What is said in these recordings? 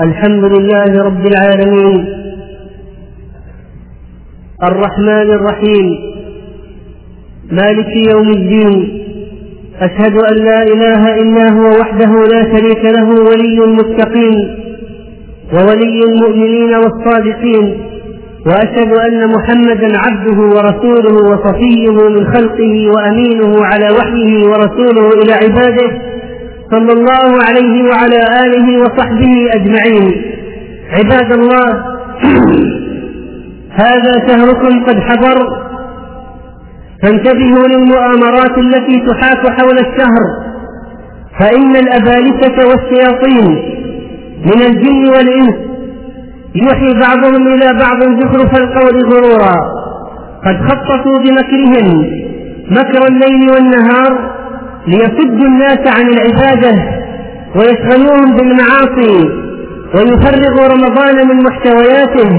الحمد لله رب العالمين. الرحمن الرحيم. مالك يوم الدين. أشهد أن لا إله إلا هو وحده لا شريك له ولي المتقين وولي المؤمنين والصادقين وأشهد أن محمدا عبده ورسوله وصفيه من خلقه وأمينه على وحيه ورسوله إلى عباده. صلى الله عليه وعلى آله وصحبه أجمعين. عباد الله هذا شهركم قد حضر. فانتبهوا للمؤامرات التي تحاك حول الشهر. فإن الأبالسة والشياطين من الجن والإنس يوحي بعضهم إلى بعض زخرف القول غرورا. قد خططوا بمكرهم مكر الليل والنهار ليصدوا الناس عن العبادة ويشغلوهم بالمعاصي ويفرغوا رمضان من محتوياته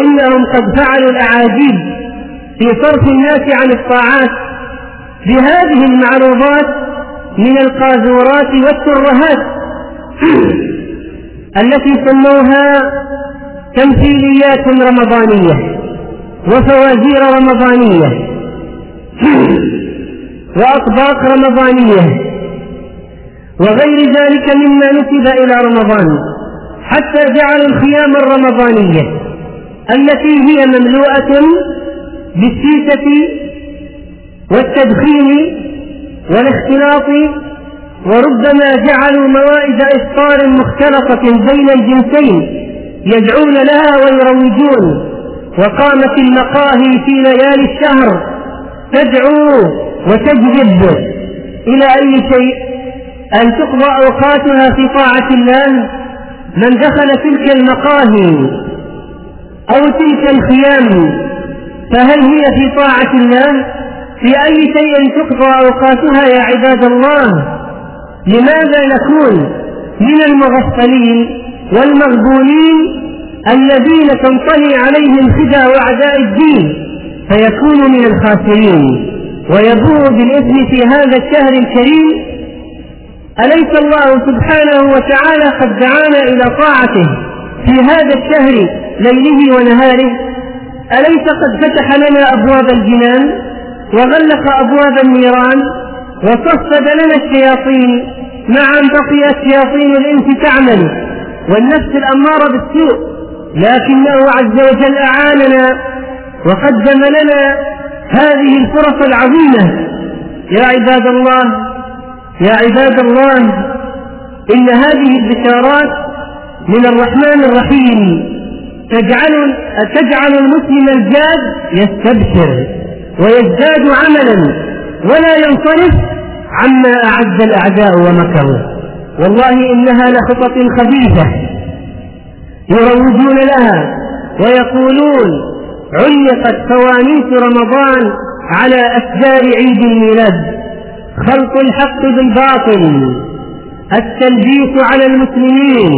إنهم قد فعلوا الأعاجيب في صرف الناس عن الطاعات. بهذه المعروضات من القاذورات والترهات التي سموها تمثيليات رمضانية وفوازير رمضانية. وأطباق رمضانية وغير ذلك مما نسب إلى رمضان حتى جعلوا الخيام الرمضانية التي هي مملوءة بالسيسة والتدخين والاختلاط وربما جعلوا موائد إفطار مختلطة بين الجنسين يدعون لها ويروجون وقامت المقاهي في ليالي الشهر تدعو وتجذب إلى أي شيء؟ أن تقضى أوقاتها في طاعة الله من دخل تلك المقاهي أو تلك الخيام فهل هي في طاعة الله؟ في أي شيء تقضى أوقاتها يا عباد الله؟ لماذا نكون من المغفلين والمغبونين الذين تنطلي عليهم خدع أعداء الدين فيكونوا من الخاسرين؟ ويبوء بالإثم في هذا الشهر الكريم أليس الله سبحانه وتعالى قد دعانا إلى طاعته في هذا الشهر ليله ونهاره؟ أليس قد فتح لنا أبواب الجنان وغلق أبواب النيران وصفد لنا الشياطين مع أن بقيت شياطين الإنس تعمل والنفس الأمارة بالسوء لكنه عز وجل أعاننا وقدم لنا هذه الفرص العظيمة. يا عباد الله يا عباد الله إن هذه البشارات من الرحمن الرحيم. تجعل تجعل المسلم الجاد يستبشر ويزداد عملا ولا ينصرف عما أعد الأعداء ومكروا. والله إنها لخطط خبيثة يروجون لها ويقولون علقت فوانيس رمضان على أشجار عيد الميلاد. خلط الحق بالباطل. التلبيس على المسلمين.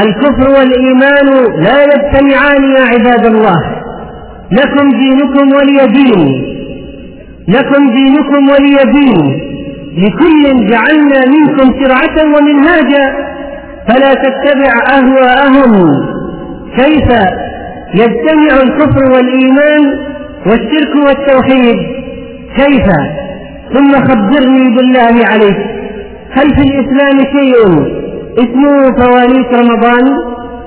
الكفر والإيمان لا يجتمعان يا عباد الله. لكم دينكم ولي دين. لكم دينكم ولي دين. لكل جعلنا منكم شرعة ومنهاجا. فلا تتبع أهواءهم. كيف يجتمع الكفر والإيمان والشرك والتوحيد. كيف؟ ثم خبرني بالله عليك هل في الإسلام شيء اسمه فوانيس رمضان؟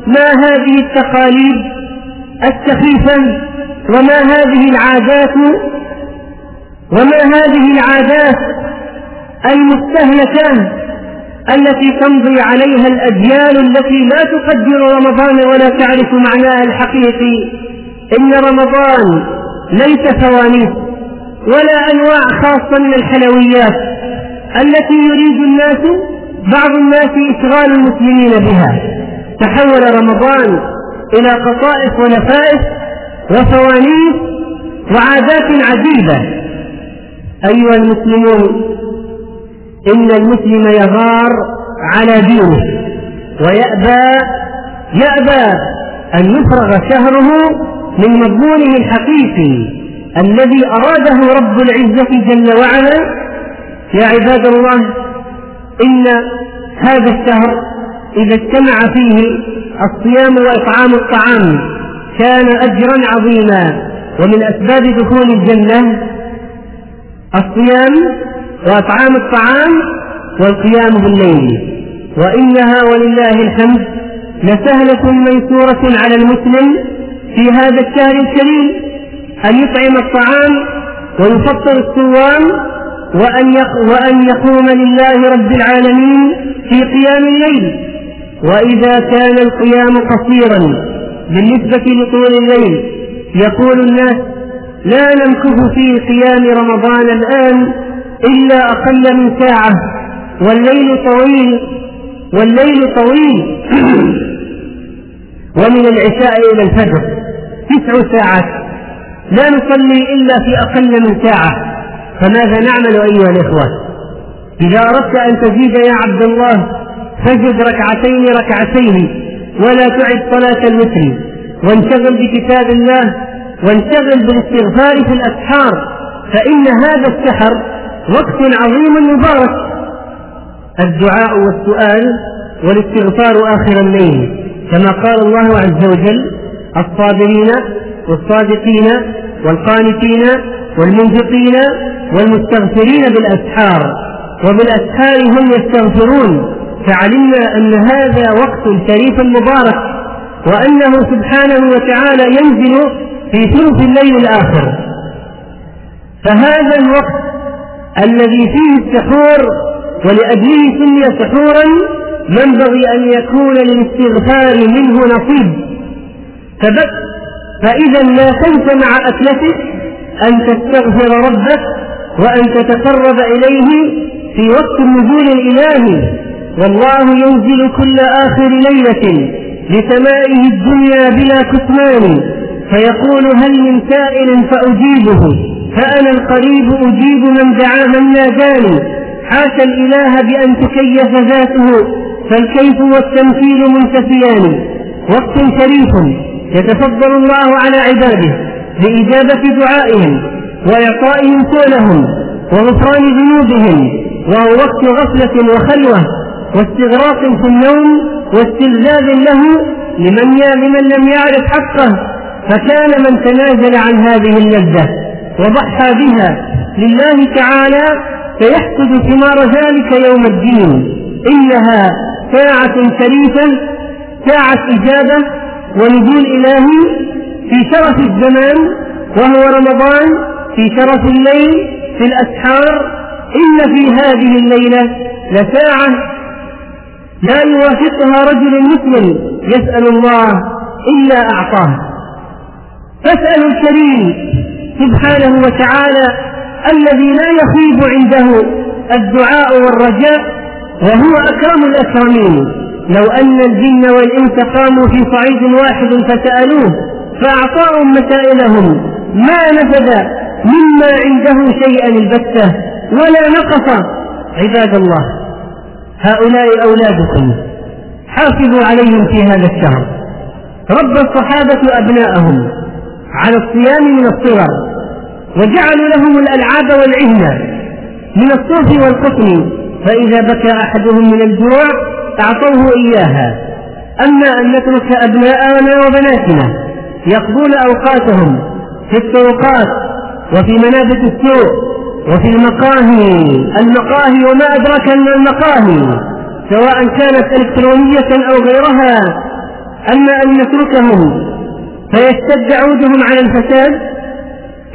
ما هذه التقاليد؟ السخيفة؟ وما هذه العادات؟ وما هذه العادات المستهلكة؟ التي تمضي عليها الأجيال التي لا تقدر رمضان ولا تعرف معناه الحقيقي. إن رمضان ليس فوانيس ولا أنواع خاصة من الحلويات التي يريد الناس بعض الناس إشغال المسلمين بها. تحول رمضان إلى قطائف ونفائس وفوانيس وعادات عجيبة. أيها المسلمون إن المسلم يغار على دينه ويأبى يأبى أن يفرغ شهره من مضمونه الحقيقي الذي أراده رب العزة جل وعلا. يا عباد الله إن هذا الشهر إذا اجتمع فيه الصيام وإطعام الطعام كان أجرا عظيما ومن أسباب دخول الجنة الصيام وإطعام الطعام والقيام بالليل. وإنها ولله الحمد لسهلة ميسورة على المسلم في هذا الشهر الكريم أن يطعم الطعام ويفطر الصوام وأن وأن يقوم لله رب العالمين في قيام الليل. وإذا كان القيام قصيرا بالنسبة لطول الليل يقول الناس لا نمكث في قيام رمضان الآن إلا أقل من ساعة والليل طويل والليل طويل. ومن العشاء إلى الفجر تسع ساعات. لا نصلي إلا في أقل من ساعة. فماذا نعمل أيها الإخوة؟ إذا أردت أن تزيد يا عبد الله فزد ركعتين ركعتين ولا تعد صلاة الوتر. وانشغل بكتاب الله وانشغل بالاستغفار في الأسحار. فإن هذا السحر وقت عظيم مبارك. الدعاء والسؤال والاستغفار آخر الليل. كما قال الله عز وجل الصابرين والصادقين والقانتين والمنفقين والمستغفرين بالأسحار. وبالأسحار هم يستغفرون. فعلمنا أن هذا وقت شريف مبارك. وأنه سبحانه وتعالى ينزل في ثلث الليل الآخر. فهذا الوقت الذي فيه السحور ولأجله سمي سحورا ينبغي أن يكون للاستغفار منه نصيب. فإذا لا تنس مع أكلتك أن تستغفر ربك وأن تتقرب إليه في وقت النزول الإلهي والله ينزل كل آخر ليلة لسمائه الدنيا بلا كتمان فيقول هل من سائل فأجيبه. فأنا القريب أجيب من دعا من ناداني. حاشا الإله بأن تكيف ذاته فالكيف والتمثيل منتفيان. وقت شريف يتفضل الله على عباده بإجابة دعائهم وإعطائهم سؤلهم وغفران ذنوبهم وهو وقت غفلة وخلوة واستغراق في النوم واستلذاذ له لمن لمن لم يعرف حقه فكان من تنازل عن هذه اللذة. وضحى بها لله تعالى سيحصد ثمار ذلك يوم الدين. إنها ساعة شريفة ساعة إجابة ونزول إلهي في شرف الزمان وهو رمضان في شرف الليل في الأسحار. إن في هذه الليلة لساعة لا يوافقها رجل مسلم يسأل الله إلا أعطاه. فاسأل الكريم سبحانه وتعالى الذي لا يخيب عنده الدعاء والرجاء وهو أكرم الأكرمين. لو أن الجن والإنس قاموا في صعيد واحد فسألوه فأعطاهم مسائلهم. ما نفذ مما عنده شيئا البتة ولا نقص. عباد الله هؤلاء أولادكم. حافظوا عليهم في هذا الشهر. رب الصحابة أبناءهم. على الصيام من الصغر. وجعلوا لهم الألعاب والعهنة من الصوف والقطن فإذا بكى أحدهم من الجوع أعطوه إياها. أما أن نترك أبناءنا وبناتنا يقضون أوقاتهم في الطرقات وفي منابت السوق وفي المقاهي. المقاهي وما أدرك أن المقاهي. سواء كانت إلكترونية أو غيرها. أما أن نتركهم فيشتد عودهم على الفساد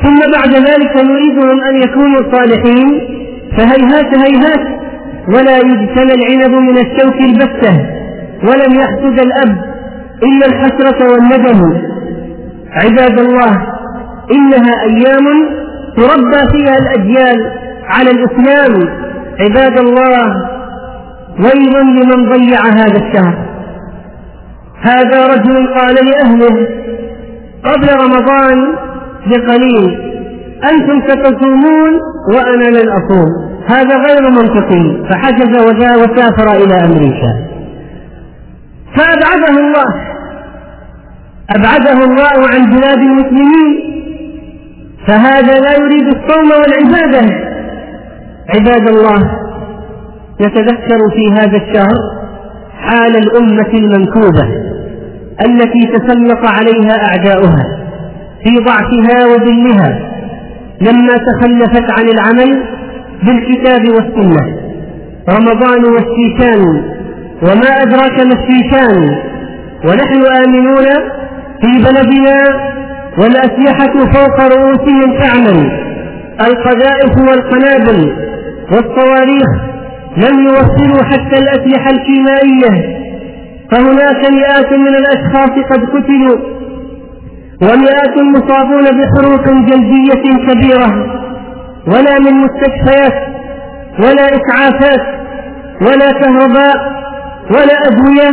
ثم بعد ذلك نريدهم أن يكونوا صالحين فهيهات هيهات ولا يجتنى العنب من الشوك البتة ولم يحسد الأب إلا الحسرة والندم. عباد الله إنها أيام تربى فيها الأجيال على الإسلام. عباد الله ويل لمن ضيع هذا الشهر. هذا رجل قال لأهله قبل رمضان بقليل. أنتم ستصومون وأنا لن أصوم هذا غير منطقي. فحجز وسافر إلى أمريكا. فأبعده الله. أبعده الله عن بلاد المسلمين. فهذا لا يريد الصوم والعبادة. عباد الله نتذكر في هذا الشهر حال حال الأمة المنكوبة التي تسلط عليها أعداؤها. في ضعفها وذلها لما تخلفت عن العمل بالكتاب والسنة. رمضان والشيشان وما أدراك ما الشيشان ونحن آمنون في بلدنا والأسلحة فوق رؤوسهم تعمل. القذائف والقنابل والصواريخ لم يوصلوا حتى الأسلحة الكيميائية فهناك مئات من الأشخاص قد قتلوا ومئات مصابون بحروق جلدية كبيرة ولا من مستشفيات ولا إسعافات ولا كهرباء ولا أدوية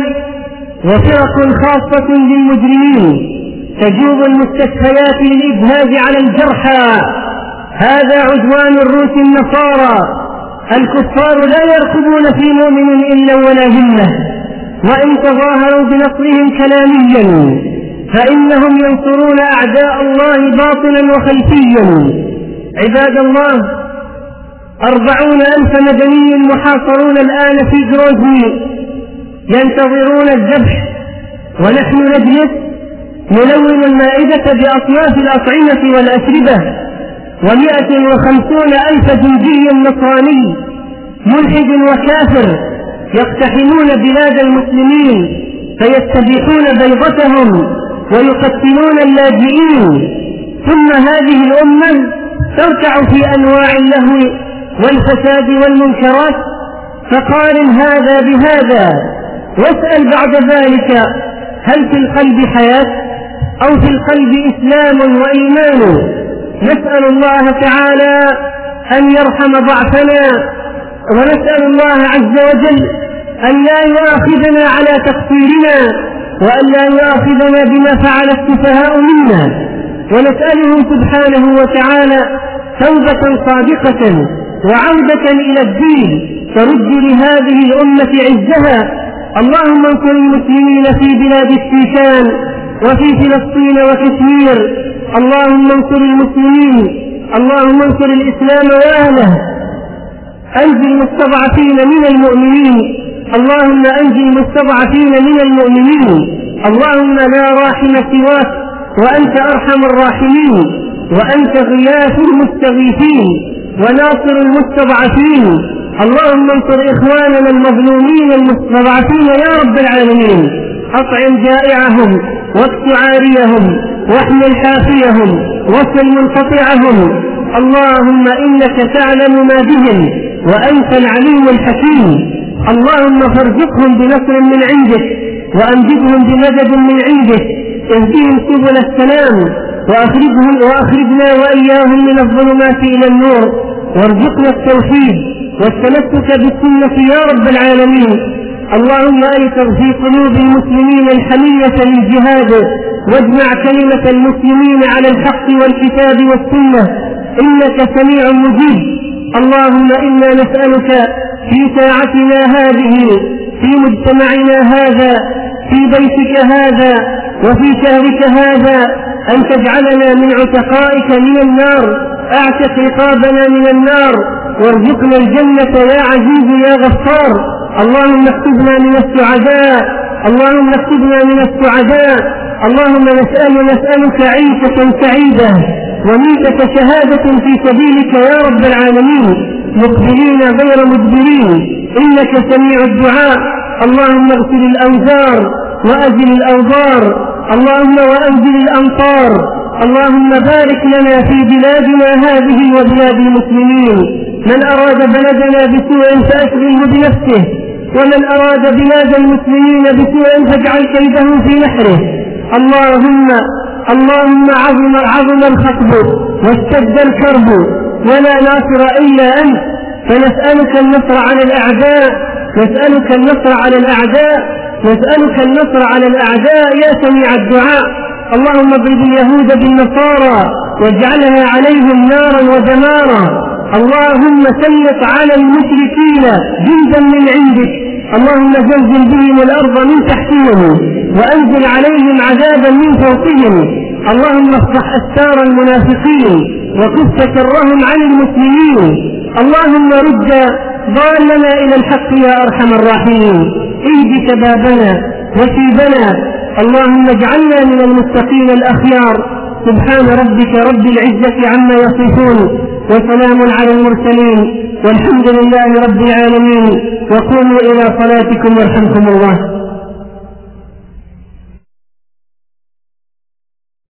وفرق خاصة للمجرمين تجوب المستشفيات للإجهاز على الجرحى هذا عدوان الروس النصارى الكفار لا يرقبون في مؤمن إلا ولا ذمة وإن تظاهروا بنصرهم كلاميا فإنهم ينصرون أعداء الله باطنا وخلفيا. عباد الله أربعون ألف مدني محاصرون الآن في جروزني ينتظرون الذبح ونحن نجلس نلون المائدة بأصناف الأطعمة والأشربة. ومائة وخمسون ألف جندي نصراني ملحد وكافر يقتحمون بلاد المسلمين فيستبيحون بيضتهم. ويقتلون اللاجئين. ثم هذه الأمة تركع في أنواع اللهو والفساد والمنكرات فقارن هذا بهذا. واسأل بعد ذلك هل في القلب حياة أو في القلب إسلام وإيمان؟ نسأل الله تعالى أن يرحم ضعفنا ونسأل الله عز وجل أن لا يؤاخذنا على تقصيرنا. وأن لا يؤاخذنا بما فعل السفهاء منا. ونسأله سبحانه وتعالى توبة صادقة وعودة إلى الدين ترد لهذه الأمة عزها. اللهم انصر المسلمين في بلاد الشيشان وفي فلسطين وكشمير. اللهم انصر المسلمين. اللهم انصر الإسلام وأهله. أنجي المستضعفين من المؤمنين. اللهم أنجي المستضعفين من المؤمنين. اللهم لا راحم سواك. وأنت أرحم الراحمين. وأنت غياث المستغيثين. وناصر المستضعفين. اللهم انصر إخواننا المظلومين المستضعفين يا رب العالمين. أطعم جائعهم. واكس عاريهم. واحمل حافيهم. وصل منقطعهم. اللهم إنك تعلم ما بهم. وأنت العليم الحكيم. اللهم فارزقهم بنصر من عندك وأمجدهم بمدد من عندك اهدهم سبل السلام وأخرجهم وأخرجنا وإياهم من الظلمات إلى النور. وارزقنا التوحيد والتمسك بالسنة يا رب العالمين. اللهم أيسر في قلوب المسلمين الحمية للجهاد واجمع كلمة المسلمين على الحق والكتاب والسنة. إنك سميع مجيب. اللهم إنا نسألك في ساعتنا هذه في مجتمعنا هذا في بيتك هذا وفي شهرك هذا أن تجعلنا من عتقائك من النار أعتق رقابنا من النار وارزقنا الجنة يا عزيز يا غفار. اللهم اكتبنا من السعداء اللهم اكتبنا من السعداء اللهم نسأل نسألك عيشة سعيدة وميتة شهادة في سبيلك يا رب العالمين. مقبلين غير مدبرين. إنك سميع الدعاء. اللهم اغفر الأوزار وأزل الأوزار. اللهم وأنزل الأمطار. اللهم بارك لنا في بلادنا هذه وبلاد المسلمين. من أراد بلدنا بسوء فأشغله بنفسه. ومن أراد بلاد المسلمين بسوء فاجعل كيده في نحره. اللهم اللهم عظم عظم الخطب. واشتد الكرب. ولا ناصر إلا أنت. فنسألك النصر على الأعداء. نسألك النصر على الأعداء. نسألك النصر على الأعداء يا سميع الدعاء. اللهم اضرب اليهود بالنصارى واجعلها عليهم نارا ودمارا اللهم سلط على المشركين جندا من عندك. اللهم زلزل بهم الأرض من تحتهم وأنزل عليهم عذابا من فوقهم. اللهم افتح أستار المنافقين. وكف شرهم عن المسلمين. اللهم رد ضالنا إلى الحق يا أرحم الراحمين. اهد شبابنا وشيبنا. اللهم اجعلنا من المتقين الأخيار. سبحان ربك رب العزة عما يصفون وسلام على المرسلين. والحمد لله رب العالمين. وقوموا إلى صلاتكم يرحمكم الله.